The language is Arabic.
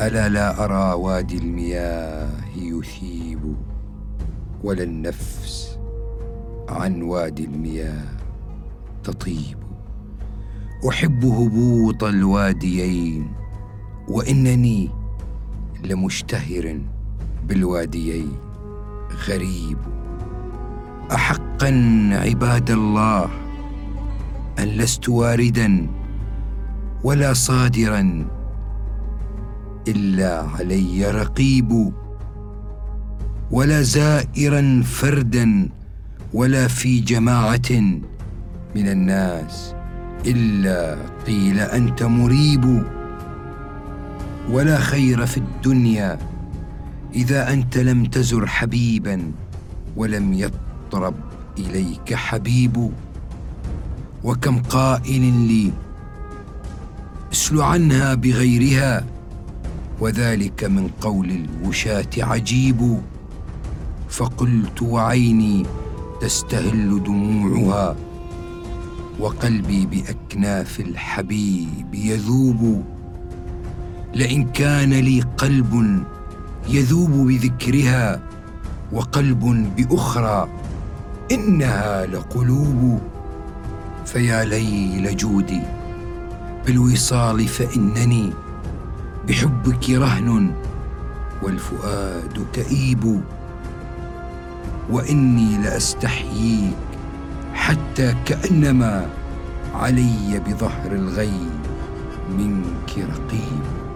ألا لا أرى وادي المياه يثيب ولا النفس عن وادي المياه تطيب. أحب هبوط الواديين وإنني لمشتهر بالواديين. غريب. أحقا عباد الله أن لست واردا ولا صادرا إلا علي رقيب ولا زائرا فردا ولا في جماعة من الناس إلا قيل أنت مريب. ولا خير في الدنيا إذا أنت لم تزر حبيبا ولم يطرب إليك حبيب. وكم قائل لي اسل عنها بغيرها. وذلك من قول الوشاة عجيب فقلت وعيني تستهل دموعها وقلبي بأكناف الحبيب يذوب. لئن كان لي قلب يذوب بذكرها وقلب بأخرى إنها لقلوب. فيا ليل جودي بالوصال فإنني بحبك رهن والفؤاد كئيب وإني لأستحييك حتى كأنما علي بظهر الغيب منك رقيب.